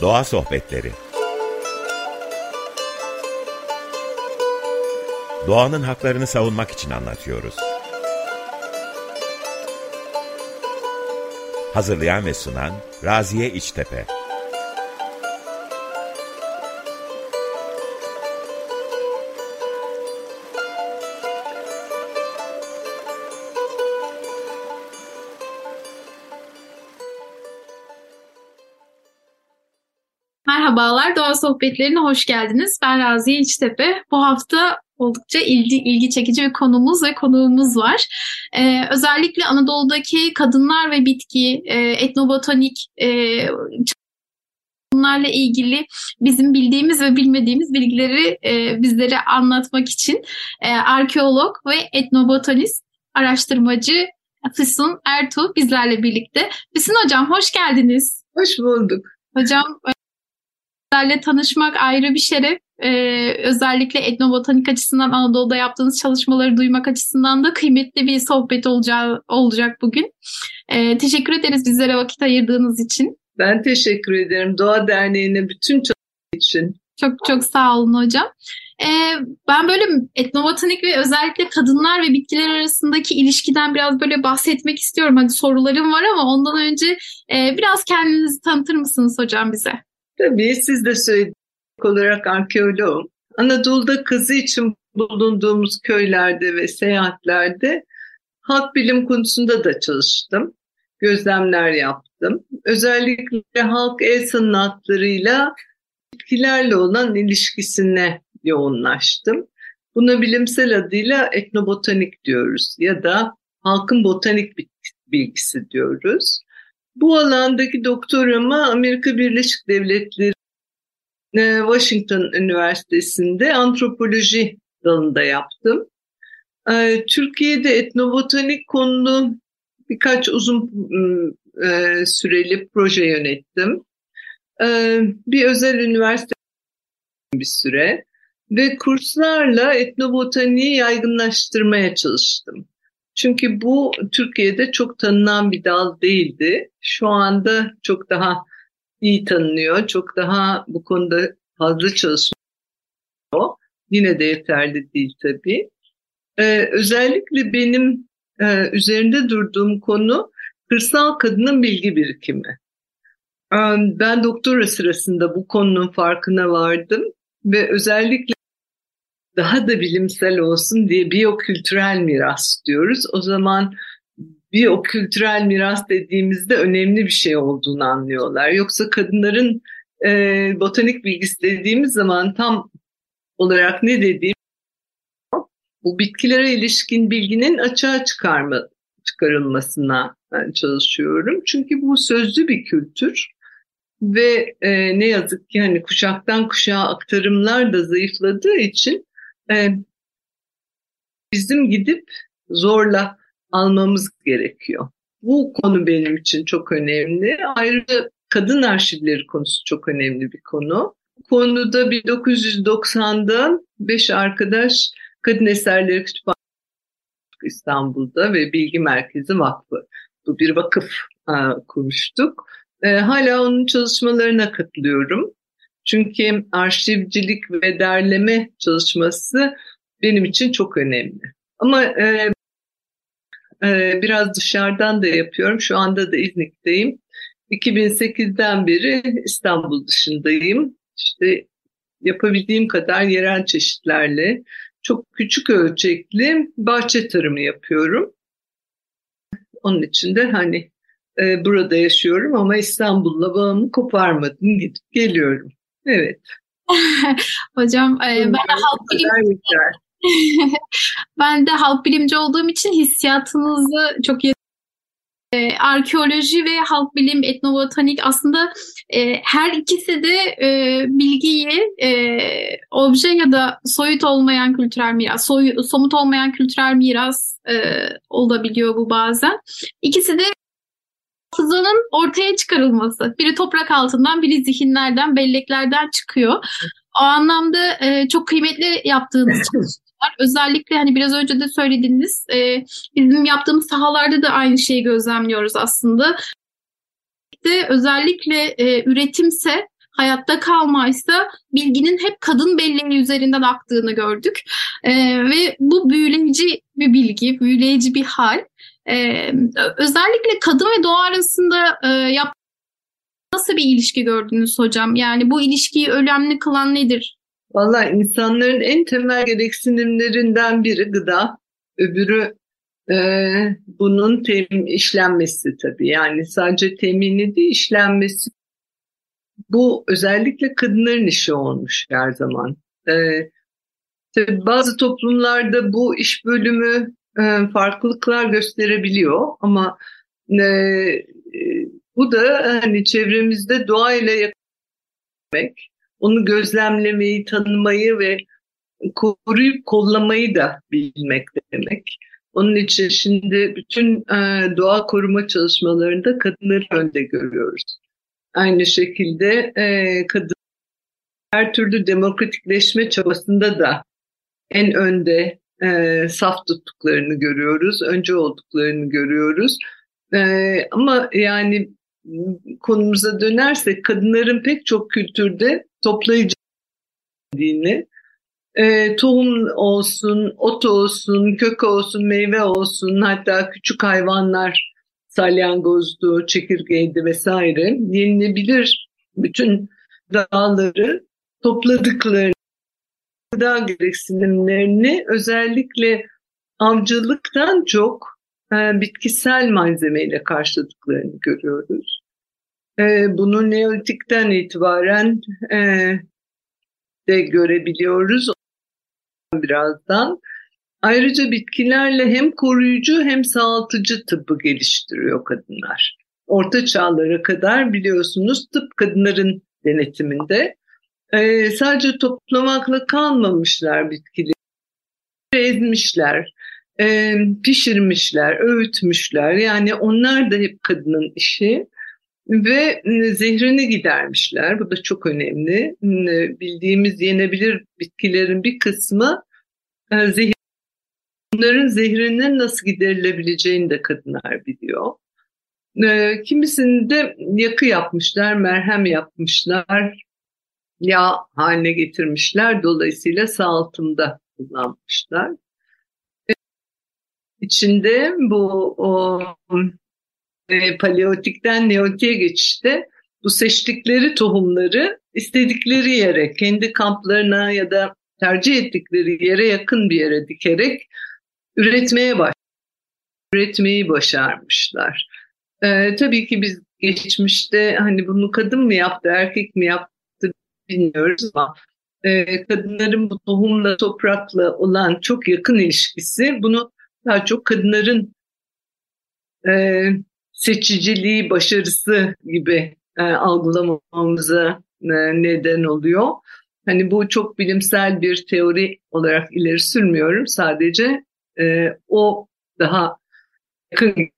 Doğa Sohbetleri Doğanın haklarını savunmak için anlatıyoruz. Hazırlayan ve sunan Raziye İçtepe Merhabalar, Doğa Sohbetlerine hoş geldiniz. Ben Raziye İçtepe. Bu hafta oldukça ilgi, ilgi çekici bir konumuz ve konuğumuz var. Ee, özellikle Anadolu'daki kadınlar ve bitki, e, etnobotanik e, bunlarla ilgili bizim bildiğimiz ve bilmediğimiz bilgileri e, bizlere anlatmak için e, arkeolog ve etnobotanist araştırmacı Füsun Ertuğ bizlerle birlikte. Füsun Hocam hoş geldiniz. Hoş bulduk. Hocam sizlerle tanışmak ayrı bir şeref. Ee, özellikle etnobotanik açısından Anadolu'da yaptığınız çalışmaları duymak açısından da kıymetli bir sohbet olacağı, olacak bugün. Ee, teşekkür ederiz bizlere vakit ayırdığınız için. Ben teşekkür ederim Doğa Derneği'ne bütün çalışma için. Çok çok sağ olun hocam. Ee, ben böyle etnobotanik ve özellikle kadınlar ve bitkiler arasındaki ilişkiden biraz böyle bahsetmek istiyorum. Hani sorularım var ama ondan önce e, biraz kendinizi tanıtır mısınız hocam bize? Tabii siz de söyledik olarak arkeoloğum. Anadolu'da kızı için bulunduğumuz köylerde ve seyahatlerde halk bilim konusunda da çalıştım. Gözlemler yaptım. Özellikle halk el sanatlarıyla bitkilerle olan ilişkisine yoğunlaştım. Buna bilimsel adıyla etnobotanik diyoruz ya da halkın botanik bilgisi diyoruz. Bu alandaki doktoramı Amerika Birleşik Devletleri Washington Üniversitesi'nde antropoloji dalında yaptım. Türkiye'de etnobotanik konulu birkaç uzun süreli proje yönettim. Bir özel üniversite bir süre ve kurslarla etnobotaniği yaygınlaştırmaya çalıştım. Çünkü bu Türkiye'de çok tanınan bir dal değildi. Şu anda çok daha iyi tanınıyor. Çok daha bu konuda fazla çalışıyor. Yine de yeterli değil tabii. Ee, özellikle benim e, üzerinde durduğum konu kırsal kadının bilgi birikimi. Ee, ben doktora sırasında bu konunun farkına vardım ve özellikle daha da bilimsel olsun diye biyokültürel miras diyoruz. O zaman biyokültürel miras dediğimizde önemli bir şey olduğunu anlıyorlar. Yoksa kadınların e, botanik bilgisi dediğimiz zaman tam olarak ne dediğim bu bitkilere ilişkin bilginin açığa çıkarma, çıkarılmasına ben çalışıyorum. Çünkü bu sözlü bir kültür ve e, ne yazık ki hani kuşaktan kuşağa aktarımlar da zayıfladığı için e, bizim gidip zorla almamız gerekiyor. Bu konu benim için çok önemli. Ayrıca kadın arşivleri konusu çok önemli bir konu. Bu konuda 1990'da beş arkadaş Kadın Eserleri Kütüphanesi İstanbul'da ve Bilgi Merkezi Vakfı. Bu bir vakıf ha, kurmuştuk. E, hala onun çalışmalarına katılıyorum. Çünkü arşivcilik ve derleme çalışması benim için çok önemli. Ama e, e, biraz dışarıdan da yapıyorum. Şu anda da İznik'teyim. 2008'den beri İstanbul dışındayım. İşte yapabildiğim kadar yerel çeşitlerle çok küçük ölçekli bahçe tarımı yapıyorum. Onun için de hani e, burada yaşıyorum ama İstanbul'la bağımı koparmadım. Gidip geliyorum. Evet. Hocam e, ben de halk bilim ben de halk bilimci olduğum için hissiyatınızı çok iyi e, arkeoloji ve halk bilim, etnobotanik aslında e, her ikisi de e, bilgiyi e, obje ya da soyut olmayan kültürel miras, soy, somut olmayan kültürel miras e, olabiliyor bu bazen. İkisi de hafızanın ortaya çıkarılması. Biri toprak altından, biri zihinlerden, belleklerden çıkıyor. O anlamda e, çok kıymetli yaptığınız çalışmalar. Özellikle hani biraz önce de söylediğiniz e, bizim yaptığımız sahalarda da aynı şeyi gözlemliyoruz aslında. De özellikle e, üretimse hayatta kalmaysa bilginin hep kadın belleği üzerinden aktığını gördük. E, ve bu büyüleyici bir bilgi, büyüleyici bir hal. E, özellikle kadın ve doğa arasında e, yap nasıl bir ilişki gördünüz hocam? Yani bu ilişkiyi önemli kılan nedir? Valla insanların en temel gereksinimlerinden biri gıda, öbürü e, bunun tem, işlenmesi tabii. Yani sadece temini değil işlenmesi. Bu özellikle kadınların işi olmuş her zaman. E, tabii bazı toplumlarda bu iş bölümü e, farklılıklar gösterebiliyor ama e, e, bu da hani çevremizde doğayla yakınmak, onu gözlemlemeyi, tanımayı ve koruyup kollamayı da bilmek demek. Onun için şimdi bütün e, doğa koruma çalışmalarında kadınları önde görüyoruz. Aynı şekilde e, kadın her türlü demokratikleşme çabasında da en önde e, saf tuttuklarını görüyoruz, önce olduklarını görüyoruz. E, ama yani konumuza dönersek kadınların pek çok kültürde toplayıcı dini e, tohum olsun, ot olsun, kök olsun, meyve olsun, hatta küçük hayvanlar, salyangozdu, çekirgeydi vesaire yenilebilir bütün dağları topladıklarını, gıda gereksinimlerini özellikle avcılıktan çok e, bitkisel malzemeyle karşıladıklarını görüyoruz. E, bunu Neolitik'ten itibaren e, de görebiliyoruz birazdan. Ayrıca bitkilerle hem koruyucu hem sağaltıcı tıbbı geliştiriyor kadınlar. Orta çağlara kadar biliyorsunuz tıp kadınların denetiminde. Ee, sadece toplamakla kalmamışlar bitkileri. Ezmişler, e, pişirmişler, öğütmüşler. Yani onlar da hep kadının işi ve ıı, zehrini gidermişler. Bu da çok önemli. Bildiğimiz yenebilir bitkilerin bir kısmı ıı, zehir Bunların zehrinin nasıl giderilebileceğini de kadınlar biliyor. Kimisini de yakı yapmışlar, merhem yapmışlar, yağ haline getirmişler. Dolayısıyla sağaltımda kullanmışlar. İçinde bu o, e, paleotikten neolitik'e geçişte bu seçtikleri tohumları istedikleri yere, kendi kamplarına ya da tercih ettikleri yere yakın bir yere dikerek üretmeye baş, üretmeyi başarmışlar. Ee, tabii ki biz geçmişte hani bunu kadın mı yaptı, erkek mi yaptı bilmiyoruz ama e, kadınların bu tohumla, toprakla olan çok yakın ilişkisi bunu daha çok kadınların e, seçiciliği, başarısı gibi e, algılamamıza e, neden oluyor. Hani bu çok bilimsel bir teori olarak ileri sürmüyorum. Sadece e, o daha yakın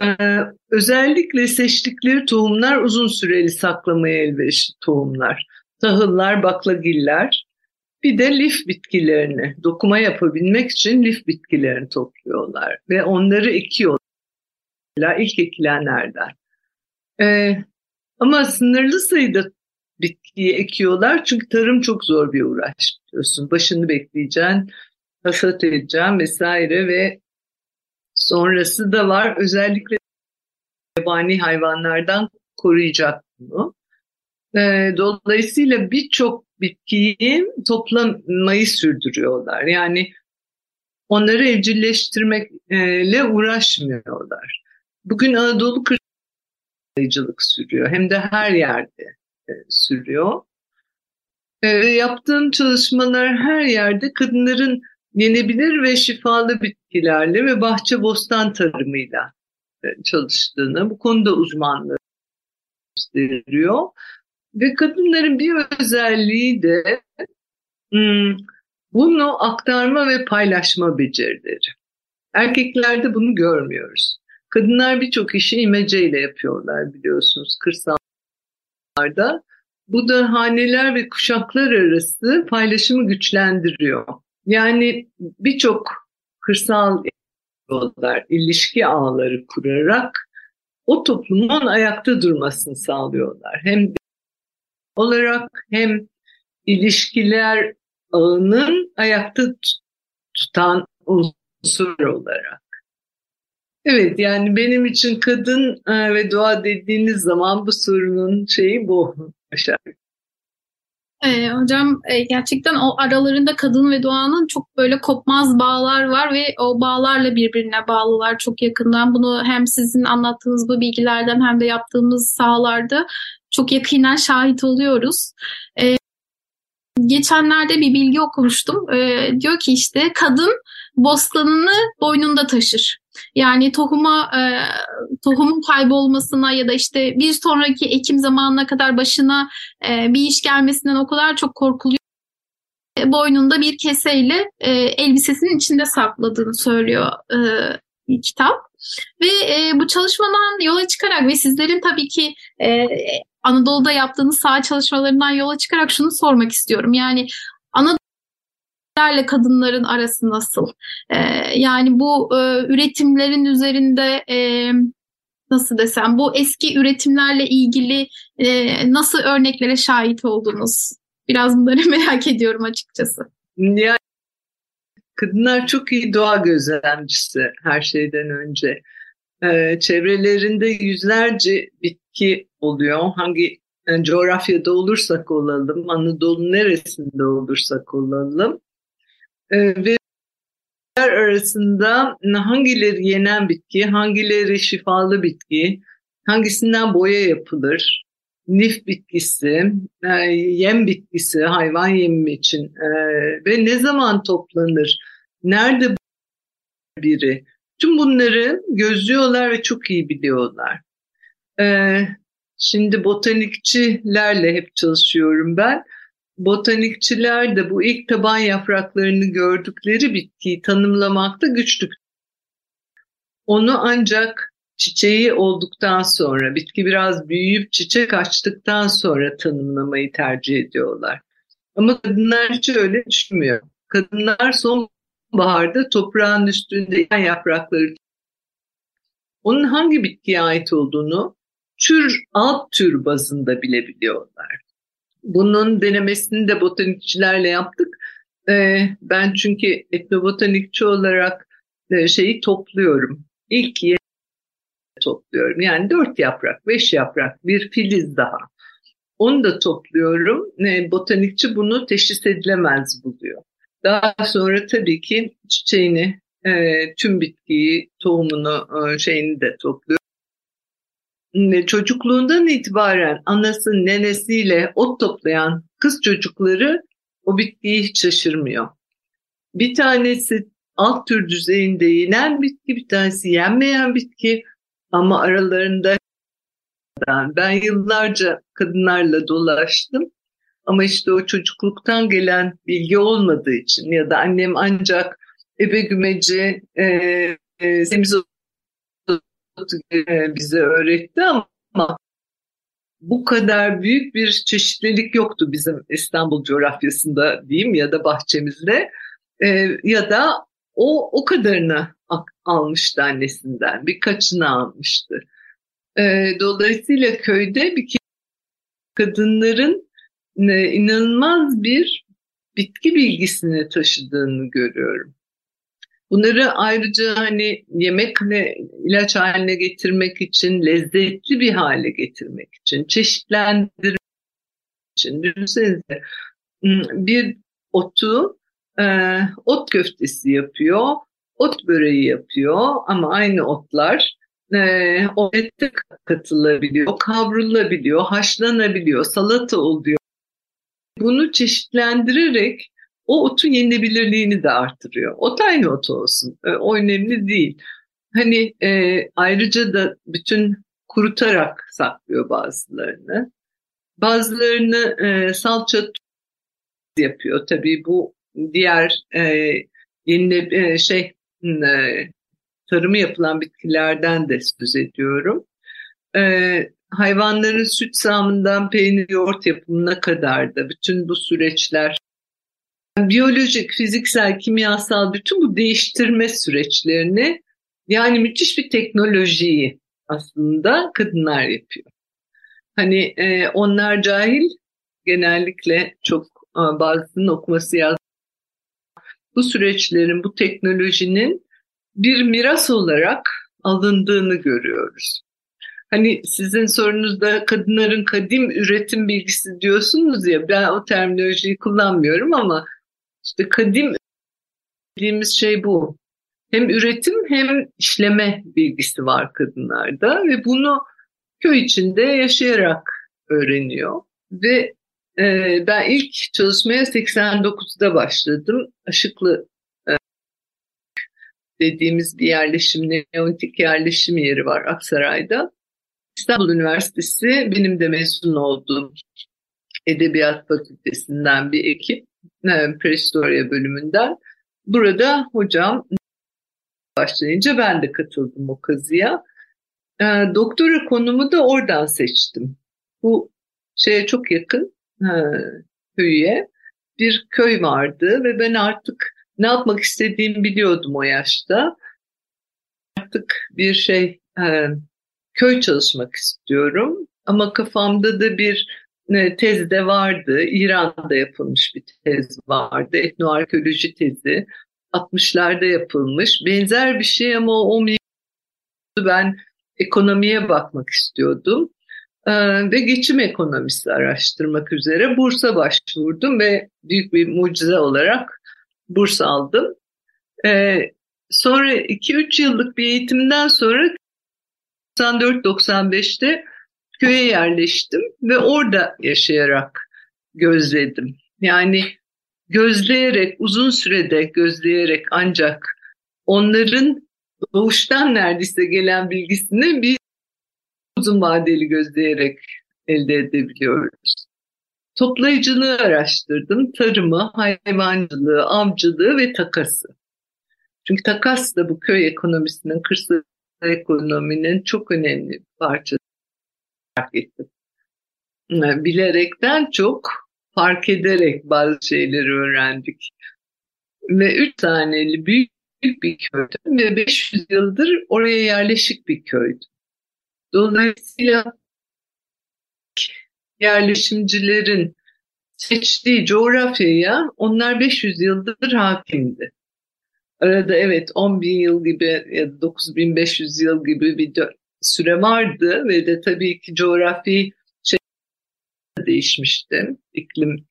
ve e, özellikle seçtikleri tohumlar uzun süreli saklamaya elverişli tohumlar. Tahıllar, baklagiller, bir de lif bitkilerini, dokuma yapabilmek için lif bitkilerini topluyorlar ve onları ekiyorlar. İlk ekilenlerden. Ee, ama sınırlı sayıda bitkiyi ekiyorlar çünkü tarım çok zor bir uğraş biliyorsun. Başını bekleyeceksin, hasat edeceksin vesaire ve sonrası da var. Özellikle yabani hayvanlardan koruyacak bunu. Ee, dolayısıyla birçok bitkiyi toplamayı sürdürüyorlar. Yani onları evcilleştirmekle uğraşmıyorlar. Bugün Anadolu kırsalayıcılık sürüyor. Hem de her yerde e, sürüyor. E, yaptığım çalışmalar her yerde kadınların yenebilir ve şifalı bitkilerle ve bahçe bostan tarımıyla e, çalıştığını, bu konuda uzmanlığı gösteriyor. Ve kadınların bir özelliği de hmm, bunu aktarma ve paylaşma becerileri. Erkeklerde bunu görmüyoruz. Kadınlar birçok işi imeceyle yapıyorlar biliyorsunuz kırsallarda. Bu da haneler ve kuşaklar arası paylaşımı güçlendiriyor. Yani birçok kırsal yollar, ilişki ağları kurarak o toplumun ayakta durmasını sağlıyorlar. Hem olarak hem ilişkiler ağının ayakta tutan unsur olarak. Evet yani benim için kadın e, ve doğa dediğiniz zaman bu sorunun şeyi bu aşağı ee, hocam e, gerçekten o aralarında kadın ve doğanın çok böyle kopmaz bağlar var ve o bağlarla birbirine bağlılar çok yakından. Bunu hem sizin anlattığınız bu bilgilerden hem de yaptığımız sahalarda çok yakinen şahit oluyoruz. Ee, geçenlerde bir bilgi okumuştum. Ee, diyor ki işte kadın bostanını boynunda taşır. Yani tohuma e, tohumun kaybolmasına ya da işte bir sonraki ekim zamanına kadar başına e, bir iş gelmesinden o kadar çok korkuluyor. Boynunda bir keseyle e, elbisesinin içinde sakladığını söylüyor e, kitap. Ve e, bu çalışmadan yola çıkarak ve sizlerin tabii ki e, Anadolu'da yaptığınız saha çalışmalarından yola çıkarak şunu sormak istiyorum. Yani erkeklerle kadınların arası nasıl? E, yani bu e, üretimlerin üzerinde e, nasıl desem bu eski üretimlerle ilgili e, nasıl örneklere şahit oldunuz? Biraz bunları merak ediyorum açıkçası. Yani kadınlar çok iyi doğa gözlemcisi her şeyden önce. Ee, çevrelerinde yüzlerce bitki oluyor. Hangi yani coğrafyada olursak olalım, Anadolu neresinde olursak olalım. Ee, ve arasında hangileri yenen bitki, hangileri şifalı bitki, hangisinden boya yapılır, nif bitkisi, e, yem bitkisi, hayvan yemi için e, ve ne zaman toplanır, nerede biri. Tüm bunları gözlüyorlar ve çok iyi biliyorlar. E, şimdi botanikçilerle hep çalışıyorum ben botanikçiler de bu ilk taban yapraklarını gördükleri bitkiyi tanımlamakta güçlük. Onu ancak çiçeği olduktan sonra, bitki biraz büyüyüp çiçek açtıktan sonra tanımlamayı tercih ediyorlar. Ama kadınlar hiç öyle düşünmüyor. Kadınlar sonbaharda toprağın üstünde yaprakları onun hangi bitkiye ait olduğunu tür, alt tür bazında bilebiliyorlar. Bunun denemesini de botanikçilerle yaptık. Ee, ben çünkü etnobotanikçi olarak e, şeyi topluyorum. İlk yeri topluyorum. Yani dört yaprak, beş yaprak, bir filiz daha. Onu da topluyorum. E, botanikçi bunu teşhis edilemez buluyor. Daha sonra tabii ki çiçeğini, e, tüm bitkiyi, tohumunu, şeyini de topluyor çocukluğundan itibaren anası nenesiyle ot toplayan kız çocukları o bitkiyi hiç şaşırmıyor. Bir tanesi alt tür düzeyinde yenen bitki, bir tanesi yenmeyen bitki ama aralarında ben yıllarca kadınlarla dolaştım. Ama işte o çocukluktan gelen bilgi olmadığı için ya da annem ancak ebe gümeci, e, e, semizotu bize öğretti ama bu kadar büyük bir çeşitlilik yoktu bizim İstanbul coğrafyasında diyeyim ya da bahçemizde ee, ya da o o kadarını almıştı annesinden birkaçını almıştı. Ee, dolayısıyla köyde bir kadınların e, inanılmaz bir bitki bilgisini taşıdığını görüyorum. Bunları ayrıca hani yemekle ilaç haline getirmek için, lezzetli bir hale getirmek için, çeşitlendirmek için. Düşünsenize hmm, bir otu e, ot köftesi yapıyor, ot böreği yapıyor ama aynı otlar e, o ette katılabiliyor, kavrulabiliyor, haşlanabiliyor, salata oluyor. Bunu çeşitlendirerek o otun yenilebilirliğini de artırıyor. Ot aynı ot olsun. O önemli değil. Hani e, ayrıca da bütün kurutarak saklıyor bazılarını. Bazılarını e, salça yapıyor. Tabii bu diğer e, yenile e, şey e, tarımı yapılan bitkilerden de söz ediyorum. E, hayvanların süt sağımından peynir yoğurt yapımına kadar da bütün bu süreçler biyolojik, fiziksel, kimyasal bütün bu değiştirme süreçlerini yani müthiş bir teknolojiyi aslında kadınlar yapıyor. Hani e, onlar cahil genellikle çok e, bazısının okuması yazması bu süreçlerin, bu teknolojinin bir miras olarak alındığını görüyoruz. Hani sizin sorunuzda kadınların kadim üretim bilgisi diyorsunuz ya ben o terminolojiyi kullanmıyorum ama işte kadim dediğimiz şey bu. Hem üretim hem işleme bilgisi var kadınlarda ve bunu köy içinde yaşayarak öğreniyor. Ve e, ben ilk çalışmaya 89'da başladım. Aşıklı e, dediğimiz bir yerleşim, neolitik yerleşim yeri var Aksaray'da. İstanbul Üniversitesi benim de mezun olduğum Edebiyat Fakültesinden bir ekip, e, Prehistoria bölümünden. Burada hocam başlayınca ben de katıldım o kazıya. E, doktora konumu da oradan seçtim. Bu şeye çok yakın e, köyye bir köy vardı ve ben artık ne yapmak istediğimi biliyordum o yaşta. Artık bir şey e, köy çalışmak istiyorum ama kafamda da bir e, tez de vardı. İran'da yapılmış bir tez vardı. Etnoarkeoloji tezi. 60'larda yapılmış. Benzer bir şey ama o ben ekonomiye bakmak istiyordum. Ee, ve geçim ekonomisi araştırmak üzere Bursa başvurdum ve büyük bir mucize olarak burs aldım. Ee, sonra 2-3 yıllık bir eğitimden sonra 94-95'te köye yerleştim ve orada yaşayarak gözledim. Yani gözleyerek, uzun sürede gözleyerek ancak onların doğuştan neredeyse gelen bilgisini bir uzun vadeli gözleyerek elde edebiliyoruz. Toplayıcılığı araştırdım. Tarımı, hayvancılığı, avcılığı ve takası. Çünkü takas da bu köy ekonomisinin, kırsal ekonominin çok önemli bir parçası fark ettim. Bilerekten çok fark ederek bazı şeyleri öğrendik. Ve üç taneli büyük bir köydü ve 500 yıldır oraya yerleşik bir köydü. Dolayısıyla yerleşimcilerin seçtiği coğrafyaya onlar 500 yıldır hakimdi. Arada evet 10 bin yıl gibi ya da 9500 yıl gibi bir süre vardı ve de tabii ki coğrafi şey değişmişti. İklim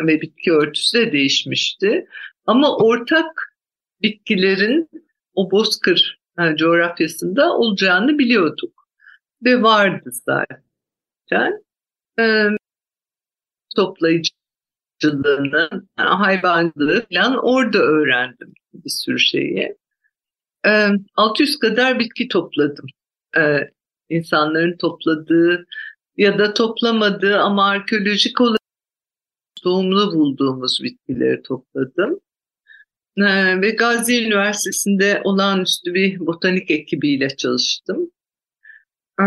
ve bitki örtüsü de değişmişti. Ama ortak bitkilerin o bozkır yani coğrafyasında olacağını biliyorduk. Ve vardı zaten. Ee, toplayıcılığını, yani hayvancılığı falan orada öğrendim bir sürü şeyi. Ee, 600 kadar bitki topladım. Ee, insanların topladığı ya da toplamadığı ama arkeolojik olarak doğumlu bulduğumuz bitkileri topladım. Ee, ve Gazi Üniversitesi'nde olağanüstü bir botanik ekibiyle çalıştım. Ee,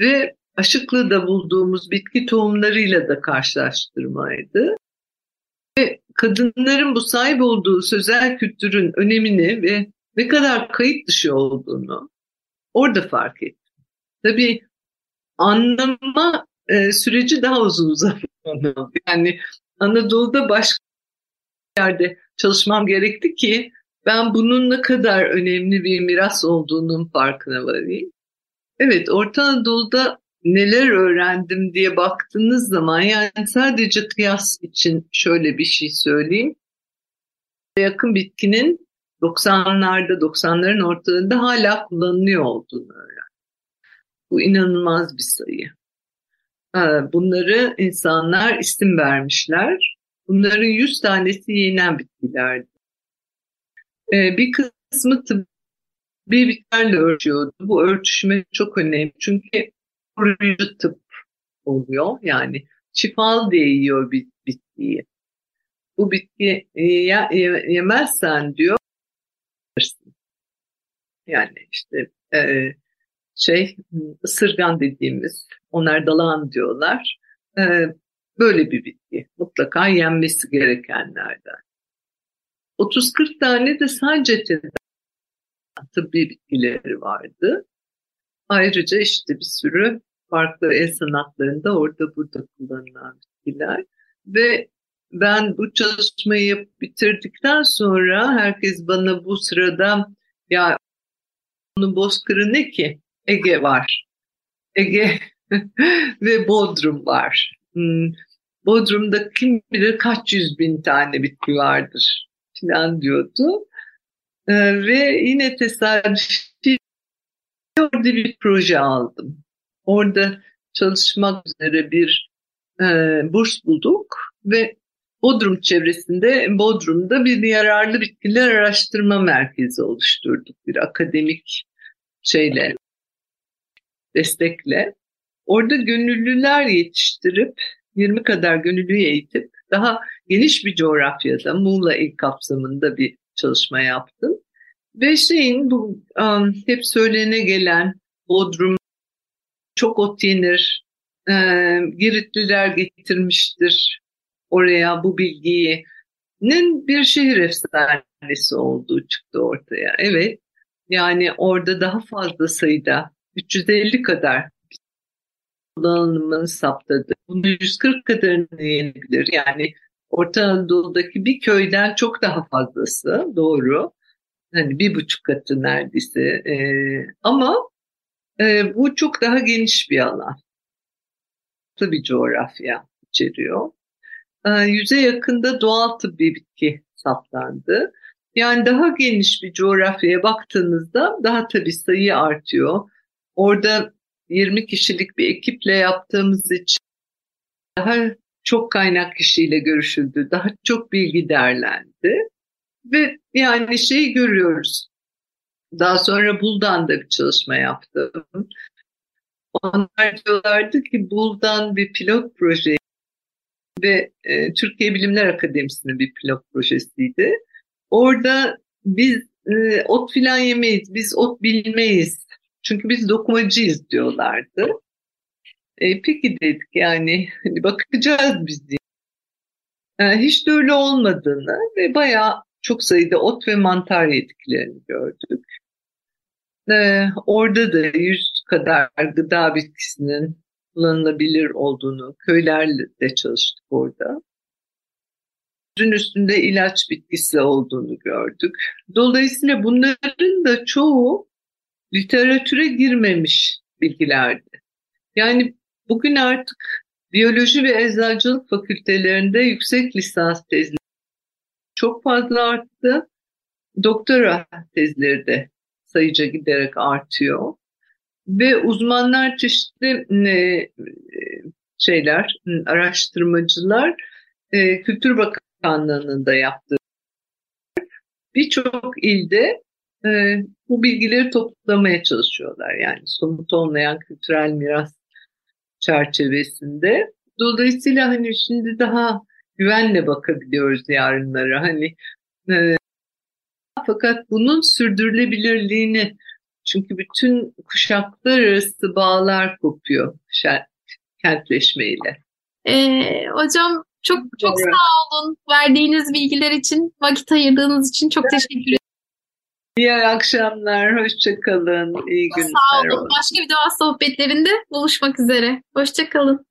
ve Aşıklı'da bulduğumuz bitki tohumlarıyla da karşılaştırmaydı. Ve kadınların bu sahip olduğu sözel kültürün önemini ve ne kadar kayıt dışı olduğunu orada fark ettim. Tabii anlama e, süreci daha uzun uzadı. Yani Anadolu'da başka yerde çalışmam gerekti ki ben bunun ne kadar önemli bir miras olduğunun farkına varayım. Evet, Orta Anadolu'da neler öğrendim diye baktığınız zaman yani sadece kıyas için şöyle bir şey söyleyeyim. Yakın bitkinin 90'larda 90'ların ortalarında hala kullanılıyor olduğunu öğren. Bu inanılmaz bir sayı. Bunları insanlar isim vermişler. Bunların 100 tanesi yenen bitkilerdi. Ee, bir kısmı tıbbi bitkilerle ölçüyordu. Bu ölçüşme çok önemli. Çünkü koruyucu tıp oluyor. Yani şifalı diye yiyor bitkiyi. Bu bitki yemezsen diyor yani işte e, şey ısırgan dediğimiz onlar dalağan diyorlar. E, böyle bir bitki. Mutlaka yenmesi gerekenlerden. 30-40 tane de sadece tıbbi bitkileri vardı. ayrıca işte bir sürü farklı el sanatlarında orada burada kullanılan bitkiler ve ben bu çalışmayı bitirdikten sonra herkes bana bu sırada ya onun bozkırı ne ki? Ege var. Ege ve Bodrum var. Hmm. Bodrum'da kim bilir kaç yüz bin tane bitki vardır falan diyordu. Ee, ve yine tesadüfi orada bir proje aldım. Orada çalışmak üzere bir e, burs bulduk ve Bodrum çevresinde, Bodrum'da bir yararlı bitkiler araştırma merkezi oluşturduk. Bir akademik şeyle, destekle. Orada gönüllüler yetiştirip, 20 kadar gönüllüyü eğitip, daha geniş bir coğrafyada, Muğla il kapsamında bir çalışma yaptım. Ve şeyin bu um, hep söylene gelen Bodrum çok ot yenir, e, Giritliler getirmiştir oraya bu bilgiyi bir şehir efsanesi olduğu çıktı ortaya. Evet yani orada daha fazla sayıda 350 kadar kullanımını saptadı. Bunu 140 kadarını yenebilir. Yani Orta Anadolu'daki bir köyden çok daha fazlası doğru. Hani bir buçuk katı neredeyse. Ee, ama e, bu çok daha geniş bir alan. Bir coğrafya içeriyor. Ee, yüze yakında doğal tıbbi bitki saptandı. Yani daha geniş bir coğrafyaya baktığınızda daha tabii sayı artıyor. Orada 20 kişilik bir ekiple yaptığımız için daha çok kaynak kişiyle görüşüldü, daha çok bilgi derlendi. Ve yani şeyi görüyoruz. Daha sonra Buldan da bir çalışma yaptım. Onlar diyorlardı ki Buldan bir pilot proje ve e, Türkiye Bilimler Akademisi'nin bir pilot projesiydi. Orada biz e, ot filan yemeyiz, biz ot bilmeyiz. Çünkü biz dokumacıyız diyorlardı. E, peki dedik yani hani bakacağız biz diye. E, hiç de öyle olmadığını ve bayağı çok sayıda ot ve mantar yediklerini gördük. E, orada da yüz kadar gıda bitkisinin kullanılabilir olduğunu, köylerle çalıştık orada. Yüzün üstünde ilaç bitkisi olduğunu gördük. Dolayısıyla bunların da çoğu literatüre girmemiş bilgilerdi. Yani bugün artık biyoloji ve eczacılık fakültelerinde yüksek lisans tezleri çok fazla arttı. Doktora tezleri de sayıca giderek artıyor. Ve uzmanlar çeşitli e, şeyler, araştırmacılar e, Kültür Bakanlığı'nın da yaptığı birçok ilde e, bu bilgileri toplamaya çalışıyorlar. Yani somut olmayan kültürel miras çerçevesinde. Dolayısıyla hani şimdi daha güvenle bakabiliyoruz yarınlara. Hani e, fakat bunun sürdürülebilirliğini çünkü bütün kuşaklar arası bağlar kopuyor kentleşmeyle. Ee, hocam çok çok evet. sağ olun verdiğiniz bilgiler için, vakit ayırdığınız için çok teşekkür ederim. İyi akşamlar, hoşçakalın, iyi günler. Sağ olun. Başka bir doğa sohbetlerinde buluşmak üzere. Hoşçakalın.